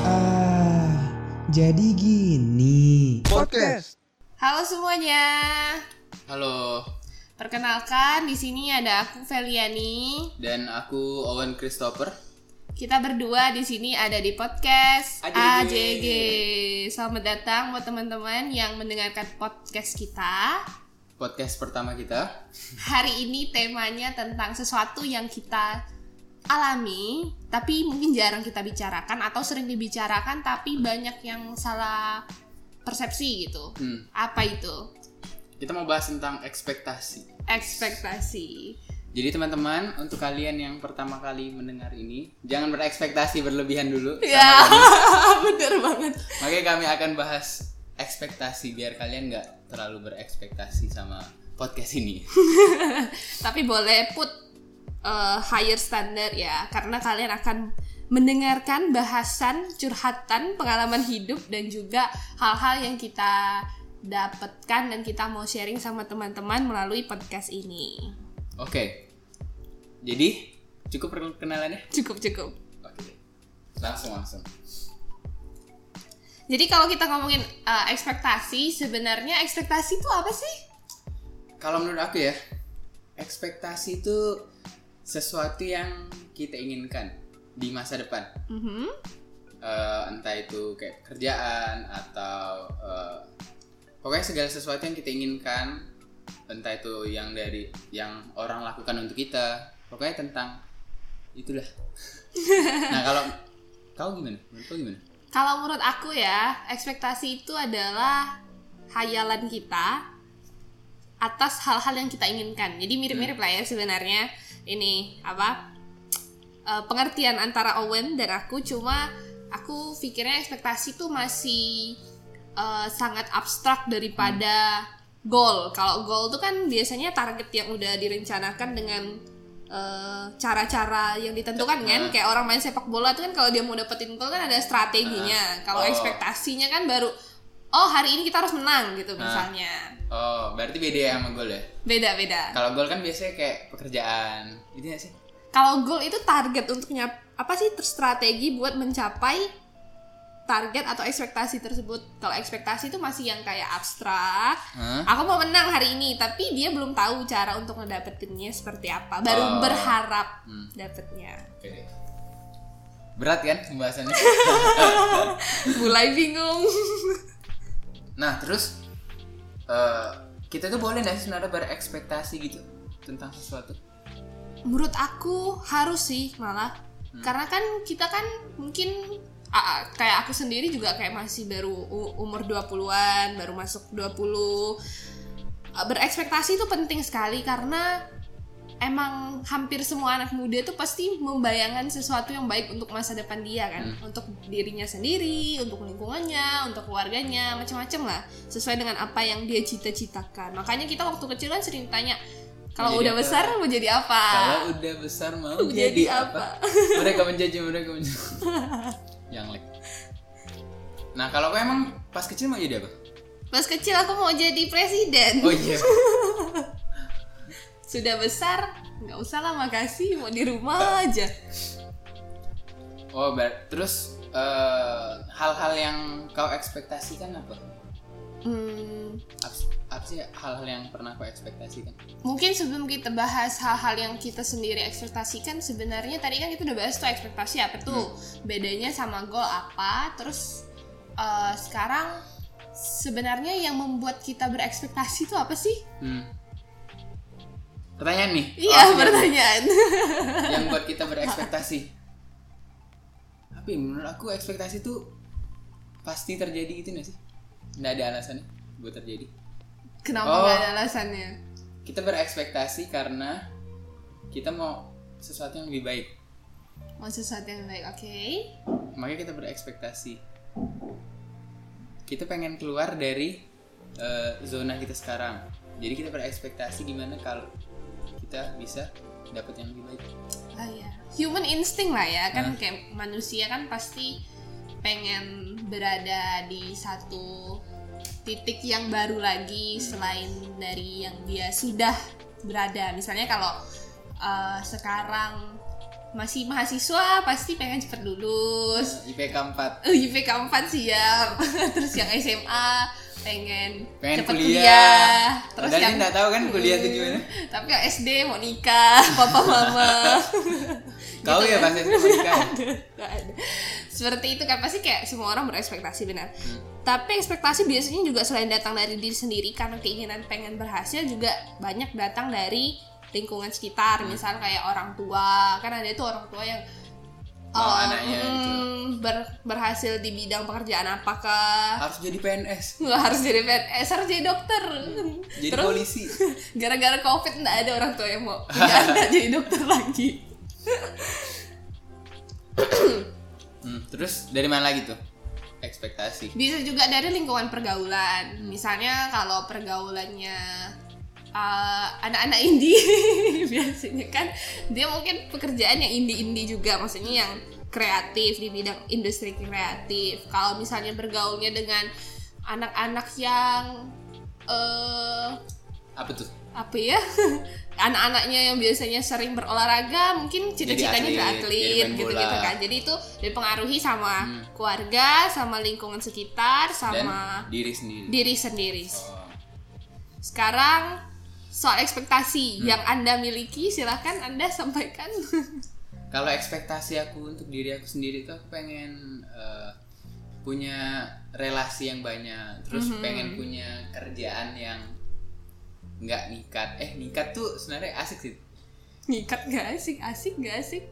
Ah, jadi gini. Podcast. Halo semuanya. Halo, Perkenalkan di sini ada aku Feliani. dan aku Owen Christopher. Kita berdua di sini ada di podcast AJG. AJG. Selamat datang buat teman-teman yang mendengarkan podcast kita. Podcast pertama kita. Hari ini temanya tentang sesuatu yang kita alami, tapi mungkin jarang kita bicarakan atau sering dibicarakan tapi banyak yang salah persepsi gitu. Hmm, Apa itu? kita mau bahas tentang ekspektasi. Ekspektasi. Jadi teman-teman, untuk kalian yang pertama kali mendengar ini, jangan berekspektasi berlebihan dulu. Ya, bener banget. Makanya kami akan bahas ekspektasi biar kalian nggak terlalu berekspektasi sama podcast ini. Tapi boleh put uh, higher standard ya, karena kalian akan mendengarkan bahasan curhatan pengalaman hidup dan juga hal-hal yang kita dapatkan dan kita mau sharing sama teman-teman melalui podcast ini. Oke. Jadi, cukup perkenalannya? Cukup cukup. Oke. Langsung langsung. Jadi kalau kita ngomongin uh, ekspektasi, sebenarnya ekspektasi itu apa sih? Kalau menurut aku ya, ekspektasi itu sesuatu yang kita inginkan di masa depan. Mhm. Eh, entah itu kayak kerjaan atau eh, pokoknya segala sesuatu yang kita inginkan, entah itu yang dari yang orang lakukan untuk kita, pokoknya tentang itulah. nah kalau kau gimana? Menurut kau gimana? Kalau menurut aku ya, ekspektasi itu adalah hayalan kita atas hal-hal yang kita inginkan. Jadi mirip-mirip lah ya sebenarnya ini apa eh, pengertian antara Owen dan aku. Cuma aku pikirnya ekspektasi itu masih eh, sangat abstrak daripada goal. Kalau goal itu kan biasanya target yang udah direncanakan dengan eh, cara-cara yang ditentukan kan kayak orang main sepak bola itu kan kalau dia mau dapetin gol kan ada strateginya kalau Oh. ekspektasinya kan baru oh hari ini kita harus menang gitu Ah. misalnya Oh, berarti beda ya sama gol ya? beda beda Kalau gol kan biasanya kayak pekerjaan, itu gak sih? kalau goal itu target untuk nyap apa sih strategi buat mencapai target atau ekspektasi tersebut kalau ekspektasi itu masih yang kayak abstrak Hah? aku mau menang hari ini tapi dia belum tahu cara untuk ngedapetinnya seperti apa baru Oh. berharap Hmm. dapetnya Oke deh. Berat kan pembahasannya? mulai bingung Nah terus eh, kita tuh boleh nggak sih sebenarnya berekspektasi gitu tentang sesuatu? menurut aku harus sih malah karena kan kita kan mungkin ah, ah, kayak aku sendiri juga kayak masih baru umur 20-an baru masuk 20 Ah, berekspektasi itu penting sekali karena emang hampir semua anak muda tuh pasti membayangkan sesuatu yang baik untuk masa depan dia kan. Untuk dirinya sendiri untuk lingkungannya untuk keluarganya macam-macam lah. Sesuai dengan apa yang dia cita-citakan. Makanya kita waktu kecil kan sering tanya kalau udah apa? besar mau jadi apa? Kalau udah besar mau jadi, jadi apa? mereka menjadi mereka menjadi. yang like. Nah kalau kau emang pas kecil mau jadi apa? Pas kecil aku mau jadi presiden. Oh iya. Sudah besar, nggak usah lah makasih, mau di rumah aja. Oh ber terus eh, hal-hal yang kau ekspektasikan apa? Hmm, apa sih hal-hal yang pernah kau ekspektasikan? mungkin sebelum kita bahas hal-hal yang kita sendiri ekspektasikan, sebenarnya tadi kan kita udah bahas tuh ekspektasi apa tuh bedanya sama goal apa. Terus eh, sekarang sebenarnya yang membuat kita berekspektasi itu apa sih? Hmm. Pertanyaan nih. Iya, Oh, pertanyaan. yang buat kita berekspektasi. Tapi menurut aku ekspektasi tuh pasti terjadi gitu gak sih? Nggak ada alasannya buat terjadi. Kenapa Oh. nggak ada alasannya? Kita berekspektasi karena kita mau sesuatu yang lebih baik. Mau sesuatu yang baik, oke? Makanya kita berekspektasi. Kita pengen keluar dari eh, zona kita sekarang. Jadi kita berekspektasi gimana kalau kita bisa dapat yang lebih baik. Ah ya, human instinct lah ya kan kayak manusia kan pasti pengen berada di satu titik yang baru lagi selain dari yang dia sudah berada. Misalnya kalau uh, sekarang masih mahasiswa pasti pengen cepet lulus. IPK 4 uh, IPK 4 siap terus yang SMA pengen, pengen cepet kuliah, terus Padahal yang nggak tahu kan kuliah itu gimana tapi yang SD mau nikah papa mama. Kau Gitu ya kan? pas SD mau nikah ada. Seperti itu kan pasti kayak semua orang berekspektasi benar. Hmm. tapi ekspektasi biasanya juga selain datang dari diri sendiri karena keinginan pengen berhasil juga banyak datang dari lingkungan sekitar. Hmm. misal kayak orang tua kan ada itu orang tua yang Mau eh, anaknya gitu. ber- berhasil di bidang pekerjaan apakah? Harus jadi PNS Nggak harus jadi PNS harus jadi dokter. Jadi Terus, polisi. gara-gara covid nggak ada orang tua yang mau punya anak jadi dokter lagi Hmm, terus dari mana lagi tuh? Ekspektasi. Bisa juga dari lingkungan pergaulan. Misalnya kalau pergaulannya uh, anak-anak indie biasanya kan dia mungkin pekerjaan yang indie-indie juga. Maksudnya yang kreatif di bidang industri kreatif. Kalau misalnya bergaulnya dengan anak-anak yang eh apa tuh apa ya anak-anaknya yang biasanya sering berolahraga mungkin cita-citanya jadi atlet, main gitu-gitu kan jadi itu dipengaruhi sama Hmm. keluarga sama lingkungan sekitar dan sama diri sendiri diri sendiri Oh. sekarang soal ekspektasi Hmm. yang anda miliki silahkan anda sampaikan kalau ekspektasi aku untuk diri aku sendiri tuh aku pengen eh, punya relasi yang banyak terus Mhm. pengen punya kerjaan yang nggak nikat eh nikat tuh sebenarnya asik sih. Ngikat gak asik? Asik gak asik?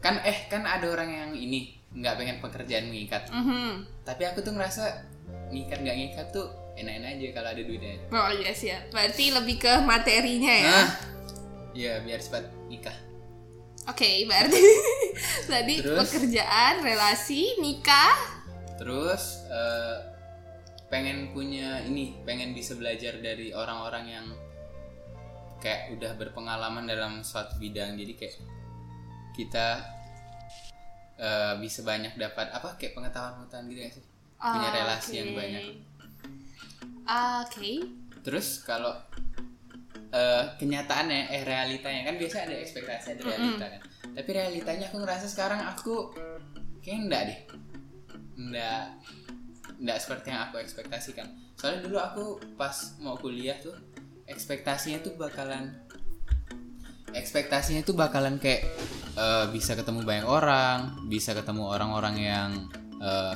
Kan eh kan ada orang yang ini nggak pengen pekerjaan mengikat. Mhm. tapi aku tuh ngerasa ngikat nggak ngikat tuh enak-enak aja kalau ada duitnya. Oh iya siap berarti lebih ke materinya ya? Hah? Iya biar cepat nikah. Oke, berarti tadi Terus? pekerjaan, relasi, nikah. terus eh, pengen punya ini pengen bisa belajar dari orang-orang yang kayak udah berpengalaman dalam suatu bidang. Jadi kayak kita eh, bisa banyak dapat apa kayak pengetahuan-pengetahuan gitu ya sih? Punya Ah, relasi yang banyak. Ah, Oke. terus kalau eh, kenyataannya eh realitanya kan biasa ada ekspektasi ada realita kan? Tapi realitanya aku ngerasa sekarang aku kayak enggak deh. Enggak enggak seperti yang aku ekspektasikan. Soalnya dulu aku pas mau kuliah tuh ekspektasinya tuh bakalan ekspektasinya tuh bakalan kayak eh, bisa ketemu banyak orang bisa ketemu orang-orang yang eh,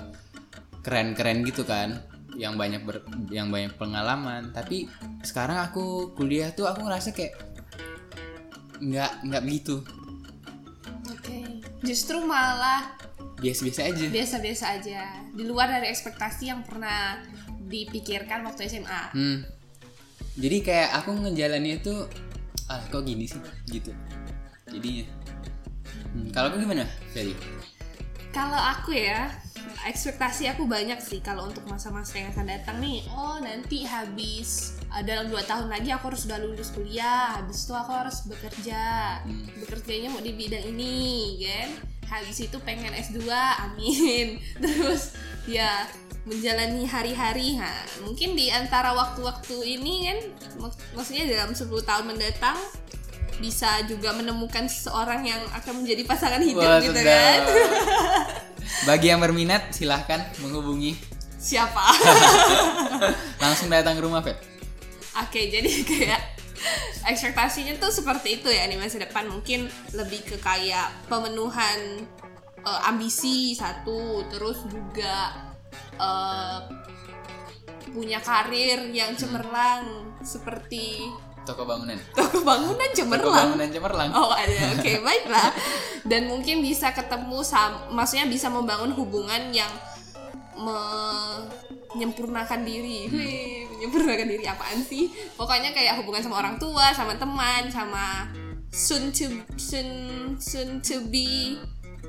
keren-keren gitu kan yang banyak ber- yang banyak pengalaman tapi sekarang aku kuliah tuh aku ngerasa kayak nggak nggak begitu Oke. Justru malah biasa-biasa aja biasa-biasa aja, di luar dari ekspektasi yang pernah dipikirkan waktu SMA. hmm. Jadi kayak aku ngejalani itu ah kok gini sih gitu jadinya Hmm, kalau aku gimana jadi Kalau aku ya, ekspektasi aku banyak sih kalau untuk masa-masa yang akan datang nih. Oh, nanti habis dalam dua tahun lagi aku harus sudah lulus kuliah. Habis itu aku harus bekerja. Hmm. Bekerjanya mau di bidang ini, kan? Habis itu pengen S2, amin. Terus ya menjalani hari-hari. Nah, mungkin di antara waktu-waktu ini kan mak- maksudnya dalam 10 tahun mendatang bisa juga menemukan seseorang yang akan menjadi pasangan hidup Wah, gitu sedap. kan. Bagi yang berminat silahkan menghubungi. Siapa? Langsung datang ke rumah Fet oke jadi kayak ekspektasinya tuh seperti itu ya di masa depan. Mungkin lebih ke kayak pemenuhan eh, ambisi satu terus juga eh, punya karir yang cemerlang seperti toko bangunan. Toko bangunan toko cemerlang bangunan cemerlang. Oh ada, oke baiklah. Dan mungkin bisa ketemu, sam maksudnya bisa membangun hubungan yang menyempurnakan diri. Wih, menyempurnakan diri apaan sih? Pokoknya kayak hubungan sama orang tua, sama teman, sama soon to soon soon to be.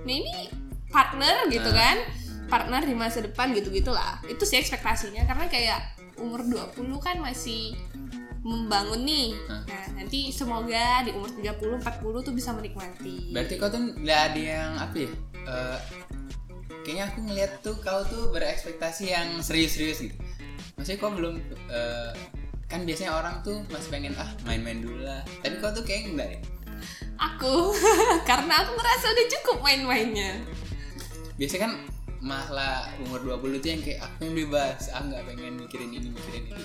Ini partner gitu Ah. kan? Partner di masa depan gitu-gitulah. Itu sih ekspektasinya karena kayak umur 20 kan masih membangun nih. Ah. Nah, nanti semoga di umur 30 40 tuh bisa menikmati. Berarti kau tuh nggak ada yang apa ya? eh, kayaknya aku ngeliat tuh kau tuh berekspektasi yang serius-serius gitu. maksudnya kok belum eh, kan biasanya orang tuh masih pengen ah main-main dulu lah tapi kok tuh kayak enggak ya Aku karena aku merasa udah cukup main-mainnya. biasanya kan malah umur 20 tuh yang kayak aku yang bebas ah nggak pengen mikirin ini mikirin itu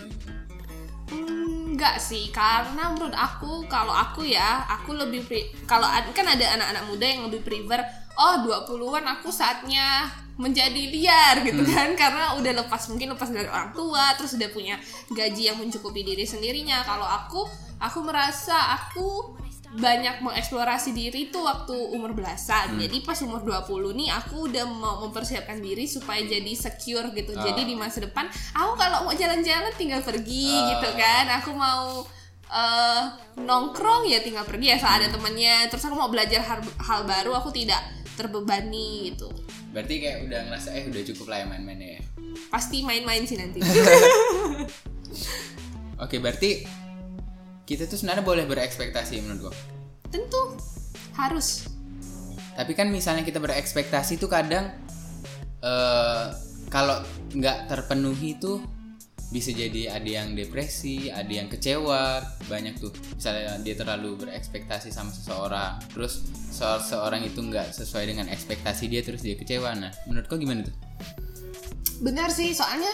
Hmm, Enggak sih, karena menurut aku kalau aku ya, aku lebih pre- kalau kan ada anak-anak muda yang lebih prefer oh 20-an aku saatnya menjadi liar gitu kan karena udah lepas mungkin lepas dari orang tua terus udah punya gaji yang mencukupi diri sendirinya. Kalau aku aku merasa aku banyak mengeksplorasi diri tuh waktu umur belasan. Jadi pas umur 20 nih aku udah mau mempersiapkan diri supaya jadi secure gitu. Jadi di masa depan aku kalau mau jalan-jalan tinggal pergi gitu kan. Aku mau eh, nongkrong ya tinggal pergi ya saat ada temannya. Terus aku mau belajar hal, hal baru aku tidak terbebani gitu. berarti kayak udah ngerasa eh udah cukup lah ya main-mainnya ya Pasti main-main sih nanti. oke berarti kita tuh sebenarnya boleh berekspektasi menurut gua Tentu harus. tapi kan misalnya kita berekspektasi tuh kadang eh kalau nggak terpenuhi tuh bisa jadi ada yang depresi, ada yang kecewa, banyak tuh. Misalnya dia terlalu berekspektasi sama seseorang, terus soal seorang itu nggak sesuai dengan ekspektasi dia, terus dia kecewa. Nah, menurut kau gimana tuh? Benar sih, soalnya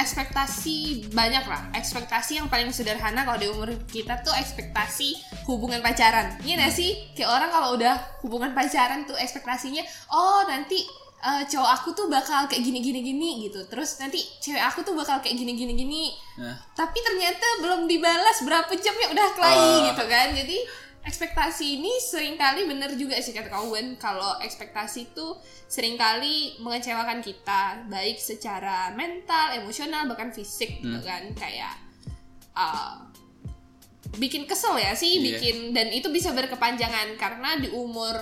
ekspektasi banyak lah. Ekspektasi yang paling sederhana kalau di umur kita tuh ekspektasi hubungan pacaran. Iya gak sih? Kayak orang kalau udah hubungan pacaran tuh ekspektasinya, oh nanti eh, cowok aku tuh bakal kayak gini gini gini gitu. Terus nanti cewek aku tuh bakal kayak gini gini gini. Nah, Tapi ternyata belum dibalas berapa jam ya udah kelahi Oh. gitu kan. Jadi ekspektasi ini sering kali bener juga sih kata kawan kalau ekspektasi itu sering kali mengecewakan kita baik secara mental, emosional bahkan fisik gitu kan. Kayak uh, bikin kesel ya sih Iya. bikin dan itu bisa berkepanjangan. Karena di umur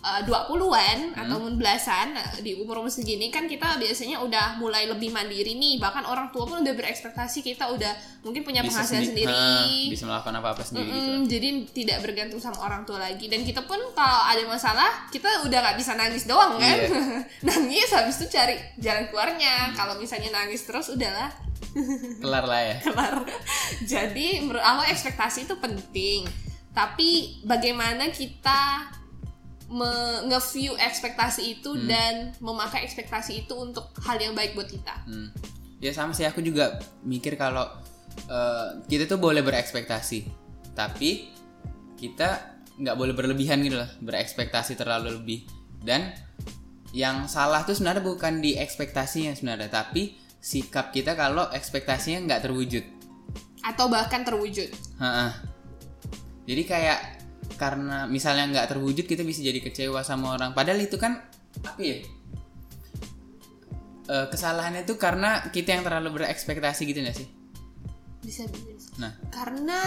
uh, 20-an atau umur belasan uh, di umur umur segini kan kita biasanya udah mulai lebih mandiri nih. Bahkan orang tua pun udah berekspektasi kita udah mungkin punya bisa penghasilan sendi- sendiri. Ah, bisa melakukan apa-apa sendiri gitu. Mm, jadi tidak bergantung sama orang tua lagi. Dan kita pun kalau ada masalah kita udah nggak bisa nangis doang kan? Iya. nangis habis itu cari jalan keluarnya. Kalau misalnya nangis terus udahlah. Kelar lah ya. kelar. Jadi menurut aku ekspektasi itu penting. Tapi bagaimana kita nge-view ekspektasi itu dan memakai ekspektasi itu untuk hal yang baik buat kita Hmm. Ya sama sih aku juga mikir kalau eh, kita tuh boleh berekspektasi, tapi kita nggak boleh berlebihan gitu loh, berekspektasi terlalu lebih. Dan yang salah tuh sebenarnya bukan di ekspektasinya sebenarnya, tapi sikap kita kalau ekspektasinya nggak terwujud. atau bahkan terwujud Ha-ha. Jadi kayak karena misalnya nggak terwujud kita bisa jadi kecewa sama orang. Padahal itu kan apa ya? Eh, kesalahannya tuh karena kita yang terlalu berekspektasi gitu nggak sih? bisa bisa Nah, karena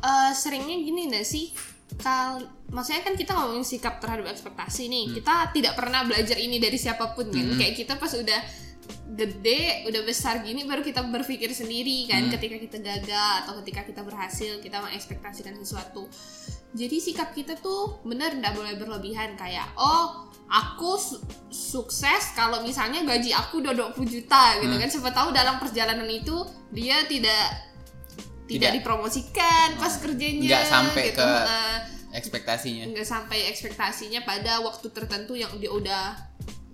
eh, seringnya gini gak sih? Kal maksudnya kan kita ngomongin sikap terhadap ekspektasi nih. Kita tidak pernah belajar ini dari siapa pun kan. Kayak kita pas udah gede udah besar gini baru kita berpikir sendiri kan ketika kita gagal atau ketika kita berhasil kita mengekspektasikan sesuatu jadi sikap kita tuh bener nggak boleh berlebihan kayak oh aku su- sukses kalau misalnya gaji aku udah 20 juta gitu kan siapa tahu dalam perjalanan itu dia tidak tidak, Tidak. dipromosikan pas kerjanya nggak sampai gitu. ke Heeh. ekspektasinya. nggak sampai ekspektasinya pada waktu tertentu yang dia udah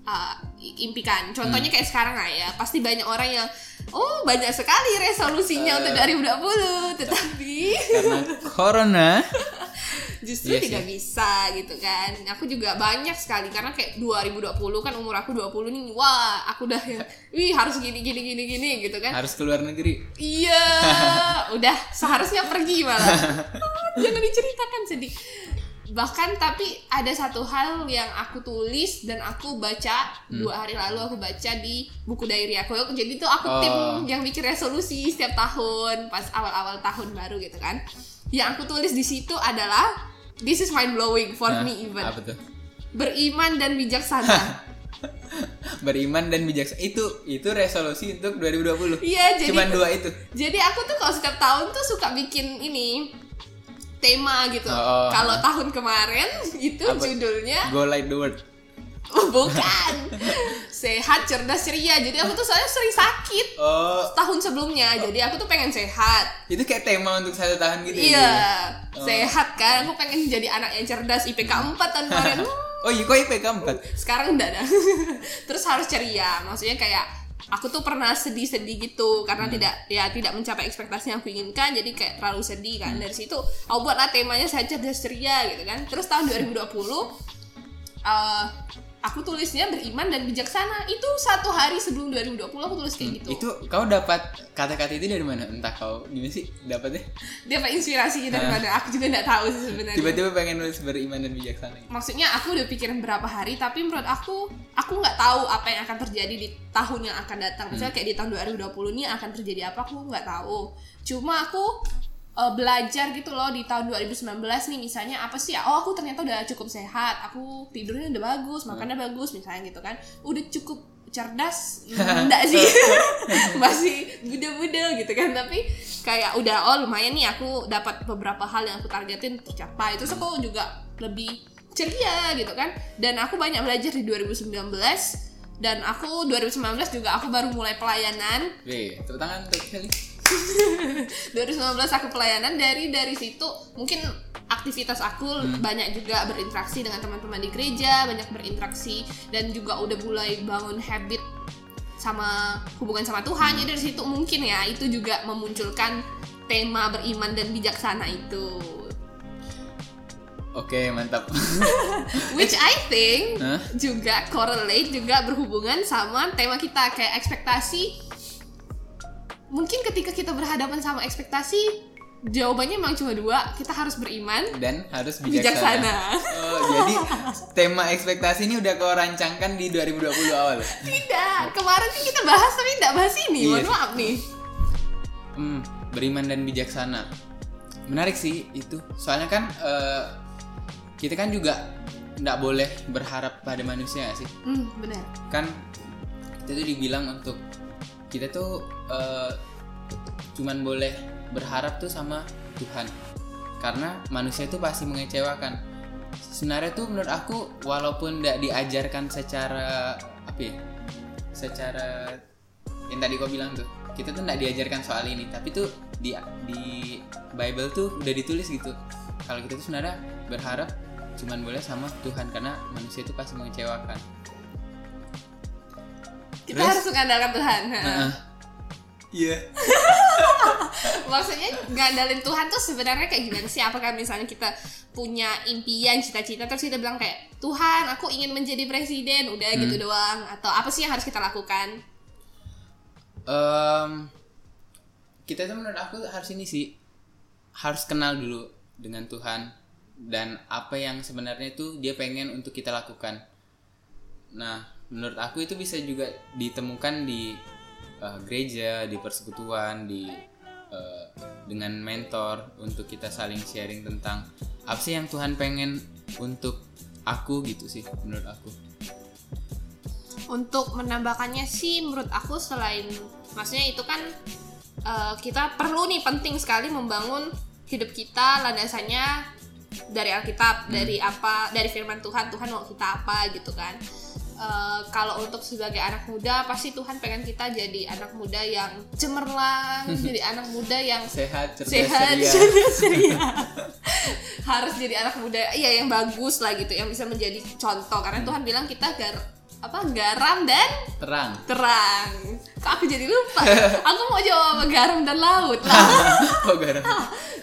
uh, impikan. Contohnya kayak sekarang lah ya, pasti banyak orang yang oh banyak sekali resolusinya untuk 2020, tetapi Karena corona. justru Iya sih. tidak bisa gitu kan. Aku juga banyak sekali karena kayak 2020 kan umur aku 20 nih, wah aku udah yang wih harus gini gini gini gini gitu kan. harus keluar negeri. Iya, udah seharusnya pergi malah. Ah, Jangan diceritakan sedih. Bahkan tapi ada satu hal yang aku tulis dan aku baca dua hari lalu aku baca di buku diary aku. Jadi tuh aku tim Oh. yang bikin resolusi setiap tahun pas awal-awal tahun baru gitu kan. Yang aku tulis di situ adalah this is mind blowing for Nah, me even. Apa tuh? Beriman dan bijaksana. Beriman dan bijaksana. Itu itu resolusi untuk 2020. Iya, jadi Cuman dua itu. Jadi aku tuh kalau setiap tahun tuh suka bikin ini tema gitu. Oh, oh. kalau tahun kemarin itu Apa? judulnya Go light the world. bukan sehat cerdas ceria jadi aku tuh soalnya sering sakit oh tahun sebelumnya jadi aku tuh pengen sehat itu kayak tema untuk satu tahun gitu ya? iya Oh. sehat kan aku pengen jadi anak yang cerdas IPK 4 tahun kemarin oh iya kok IPK 4 sekarang enggak dah terus harus ceria maksudnya kayak aku tuh pernah sedih-sedih gitu karena Hmm. tidak ya tidak mencapai ekspektasi yang aku inginkan jadi kayak terlalu sedih Hmm. kan dari situ aku buatlah temanya saja ceria gitu kan terus tahun 2020 eh aku tulisnya beriman dan bijaksana. Itu satu hari sebelum 2020 aku tulis kayak gitu. Itu kau dapat kata-kata itu dari mana? Entah kau gimana sih dapatnya? Dia apa inspirasi dari Nah. mana aku juga nggak tahu sih sebenarnya. Tiba-tiba pengen nulis beriman dan bijaksana. Gitu. maksudnya aku udah pikirin berapa hari tapi menurut aku aku nggak tahu apa yang akan terjadi di tahun yang akan datang. Misalnya kayak di tahun 2020 ini akan terjadi apa aku nggak tahu. Cuma aku eh, belajar gitu loh di tahun 2019 nih misalnya apa sih oh aku ternyata udah cukup sehat aku tidurnya udah bagus makannya bagus misalnya gitu kan. Udah cukup cerdas Hmm, enggak sih? Masih muda-muda gitu kan tapi kayak udah oh lumayan nih aku dapat beberapa hal yang aku targetin tercapai. Terus aku juga lebih ceria gitu kan. Dan aku banyak belajar di 2019 dan aku 2019 juga aku baru mulai pelayanan. Weh, tepuk tangan untuk Kelly 2019 aku pelayanan dari dari situ mungkin aktivitas aku banyak juga berinteraksi dengan teman-teman di gereja banyak berinteraksi dan juga udah mulai bangun habit sama hubungan sama Tuhan jadi dari situ mungkin ya itu juga memunculkan tema beriman dan bijaksana itu Oke, mantap. which I think Hah? juga correlate juga berhubungan sama tema kita kayak ekspektasi mungkin ketika kita berhadapan sama ekspektasi jawabannya memang cuma dua kita harus beriman Dan harus bijaksana. bijaksana Oh, jadi tema ekspektasi ini udah kau rancangkan di 2020 awal. tidak kemarin sih kita bahas tapi tidak bahas ini Iya mohon sih. maaf nih Hmm, beriman dan bijaksana. Menarik sih itu. Soalnya kan eh, kita kan juga nggak boleh berharap pada manusia sih. hmm, benar Kan kita tuh dibilang untuk kita tuh eh, cuman boleh berharap tuh sama Tuhan. Karena manusia itu pasti mengecewakan. Sebenarnya tuh menurut aku walaupun nggak diajarkan secara apa ya? Secara yang tadi kau bilang tuh kita tuh nggak diajarkan soal ini tapi tuh di di Bible tuh udah ditulis gitu kalau kita tuh sebenarnya berharap cuman boleh sama Tuhan karena manusia itu pasti mengecewakan kita Terus? harus mengandalkan Tuhan iya maksudnya ngandalin Tuhan tuh sebenarnya kayak gimana sih apakah misalnya kita punya impian cita-cita terus kita bilang kayak Tuhan aku ingin menjadi presiden udah gitu Hmm. doang atau apa sih yang harus kita lakukan Em, kita tuh menurut aku harus ini sih harus kenal dulu dengan Tuhan dan apa yang sebenarnya itu dia pengen untuk kita lakukan. Nah, menurut aku itu bisa juga ditemukan di eh, gereja, di persekutuan, di eh, dengan mentor untuk kita saling sharing tentang apa sih yang Tuhan pengen untuk aku gitu sih menurut aku. untuk menambahkannya sih menurut aku selain maksudnya itu kan eh, kita perlu nih penting sekali membangun hidup kita landasannya dari Alkitab dari apa dari firman Tuhan Tuhan mau kita apa gitu kan Eh, kalau untuk sebagai anak muda pasti Tuhan pengen kita jadi anak muda yang cemerlang jadi anak muda yang Sehat, cerdas, sehat ceria. cerdas, ceria. harus jadi anak muda iya yang bagus lah gitu yang bisa menjadi contoh karena Tuhan bilang kita gar apa garam dan terang. terang kok aku jadi lupa aku mau jawab apa garam dan laut laut, oh, garam.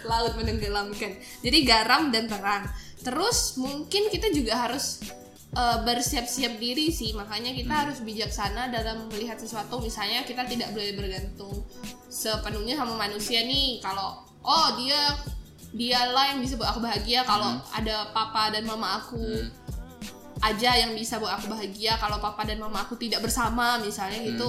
laut menenggelamkan jadi garam dan terang terus mungkin kita juga harus eh, bersiap-siap diri sih. Makanya kita harus bijaksana dalam melihat sesuatu. Misalnya kita tidak boleh bergantung sepenuhnya sama manusia nih. Kalau oh dia dialah yang bisa buat aku bahagia. Kalau ada papa dan mama aku aja yang bisa buat aku bahagia. Kalau papa dan mama aku tidak bersama misalnya gitu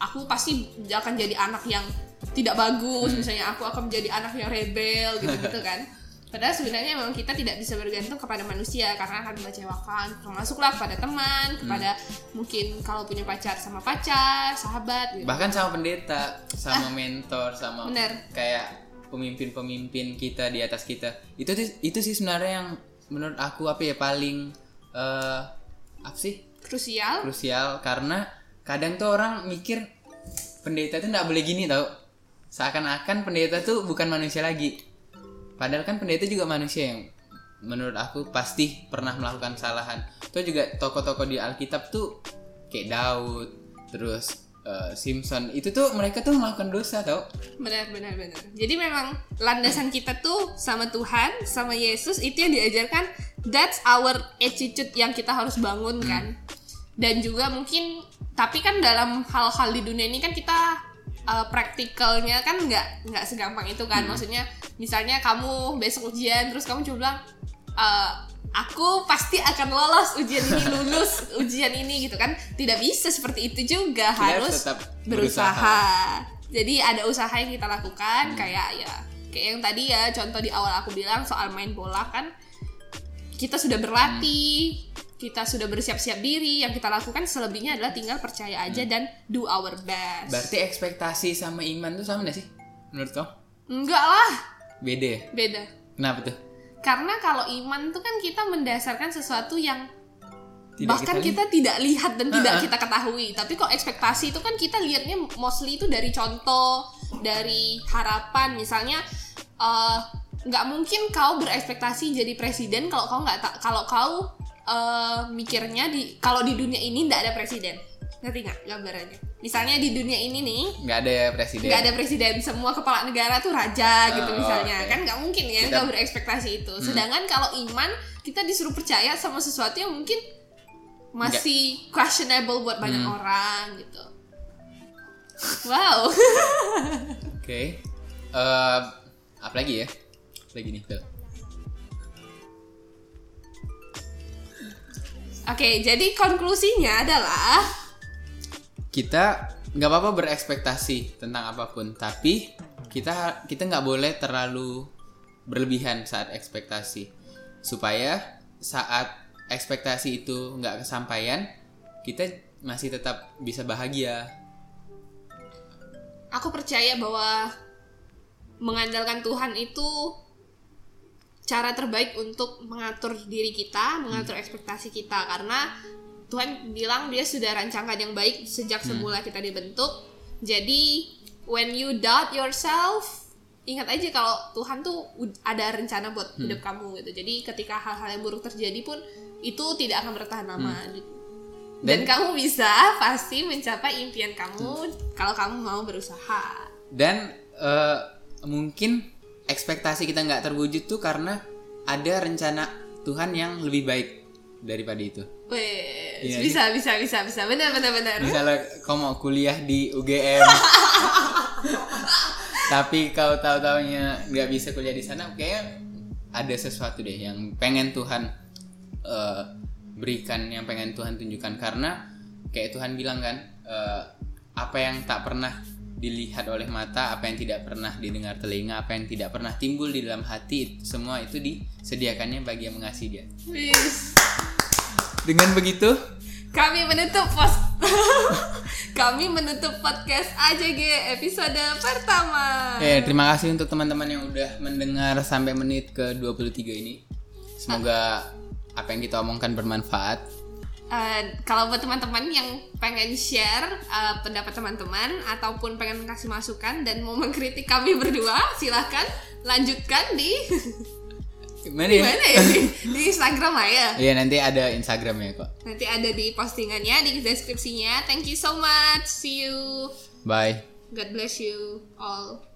aku pasti akan jadi anak yang tidak bagus. Misalnya aku akan menjadi anak yang rebel gitu gitu kan padahal sebenarnya memang kita tidak bisa bergantung kepada manusia karena akan mengecewakan termasuklah kepada teman kepada mungkin kalau punya pacar sama pacar sahabat gitu. bahkan sama pendeta sama mentor sama Bener. kayak pemimpin-pemimpin kita di atas kita itu itu sih sebenarnya yang menurut aku apa ya paling eh, apa sih Krusial. krusial karena kadang tuh orang mikir pendeta tuh nggak boleh gini tau seakan-akan pendeta tuh bukan manusia lagi padahal kan pendeta juga manusia yang menurut aku pasti pernah melakukan kesalahan tuh juga tokoh-tokoh di Alkitab tuh kayak Daud terus eh, Simpson itu tuh mereka tuh melakukan dosa tau Benar, benar, benar. Jadi memang landasan kita tuh sama Tuhan, sama Yesus itu yang diajarkan. That's our attitude yang kita harus bangun kan. Dan juga mungkin, tapi kan dalam hal-hal di dunia ini kan kita uh, praktikalnya kan nggak nggak segampang itu kan. Maksudnya, misalnya kamu besok ujian, terus kamu cuma bilang, "Eh, aku pasti akan lolos ujian ini, lulus ujian ini gitu kan. Tidak bisa seperti itu juga, Kita harus tetap berusaha. Jadi ada usaha yang kita lakukan. Kayak ya kayak yang tadi ya contoh di awal aku bilang soal main bola kan kita sudah berlatih, kita sudah bersiap-siap diri, yang kita lakukan selebihnya adalah tinggal percaya aja dan do our best. berarti ekspektasi sama iman tuh sama gak sih menurut kau Enggak lah, beda ya beda. kenapa tuh Karena kalau iman tuh kan kita mendasarkan sesuatu yang Tidak bahkan kita kita, tidak lihat dan tidak Ha-ha. kita ketahui. Tapi kok ekspektasi itu kan kita lihatnya mostly itu dari contoh, dari harapan. Misalnya eh, nggak mungkin kau berekspektasi jadi presiden kalau kau nggak kalau kau eh, mikirnya di kalau di dunia ini nggak ada presiden. Ngerti nggak gambarannya? Misalnya di dunia ini nih nggak ada ya presiden nggak ada presiden semua kepala negara tuh raja gitu Oh, misalnya oke. kan nggak mungkin ya nggak berekspektasi itu sedangkan kalau iman kita disuruh percaya sama sesuatu yang mungkin masih questionable buat banyak orang gitu wow Oke. Eh, apa lagi ya? Apa lagi nih, Bel? Oke jadi konklusinya adalah Kita nggak apa-apa berekspektasi tentang apa pun, tapi kita kita nggak boleh terlalu berlebihan saat ekspektasi, supaya saat ekspektasi itu nggak kesampaian, kita masih tetap bisa bahagia. aku percaya bahwa mengandalkan Tuhan itu cara terbaik untuk mengatur diri kita, mengatur ekspektasi kita karena Tuhan bilang dia sudah rancangkan yang baik sejak semula kita dibentuk. Jadi when you doubt yourself, ingat aja kalau Tuhan tuh ada rencana buat hidup kamu gitu. Jadi ketika hal-hal yang buruk terjadi pun itu tidak akan bertahan lama. Dan, kamu bisa pasti mencapai impian kamu kalau kamu mau berusaha. Dan eh, mungkin ekspektasi kita nggak terwujud tuh karena ada rencana Tuhan yang lebih baik daripada itu. Wih, Iya, bisa, bisa, bisa, bisa. Benar, benar, benar. Misalnya kau mau kuliah di UGM, tapi kau tahu taunya nggak bisa kuliah di sana, kayaknya ada sesuatu deh yang pengen Tuhan eh, berikan, yang pengen Tuhan tunjukkan karena kayak Tuhan bilang kan, eh, apa yang tak pernah dilihat oleh mata, apa yang tidak pernah didengar telinga, apa yang tidak pernah timbul di dalam hati, semua itu disediakannya bagi yang mengasihi Dia. Wis. Dengan begitu, Kami menutup pos Kami menutup podcast AJG episode pertama. Ya, terima kasih untuk teman-teman yang udah mendengar sampai menit ke 23 ini. Semoga apa yang kita omongkan bermanfaat. Eh, kalau buat teman-teman yang pengen share eh, pendapat teman-teman ataupun pengen kasih masukan dan mau mengkritik kami berdua, silahkan lanjutkan di Gimana ya? mana ya di, di Instagram lah ya. Iya, nanti ada Instagramnya kok. Nanti ada di postingannya di deskripsinya. Thank you so much. See you. Bye. God bless you all.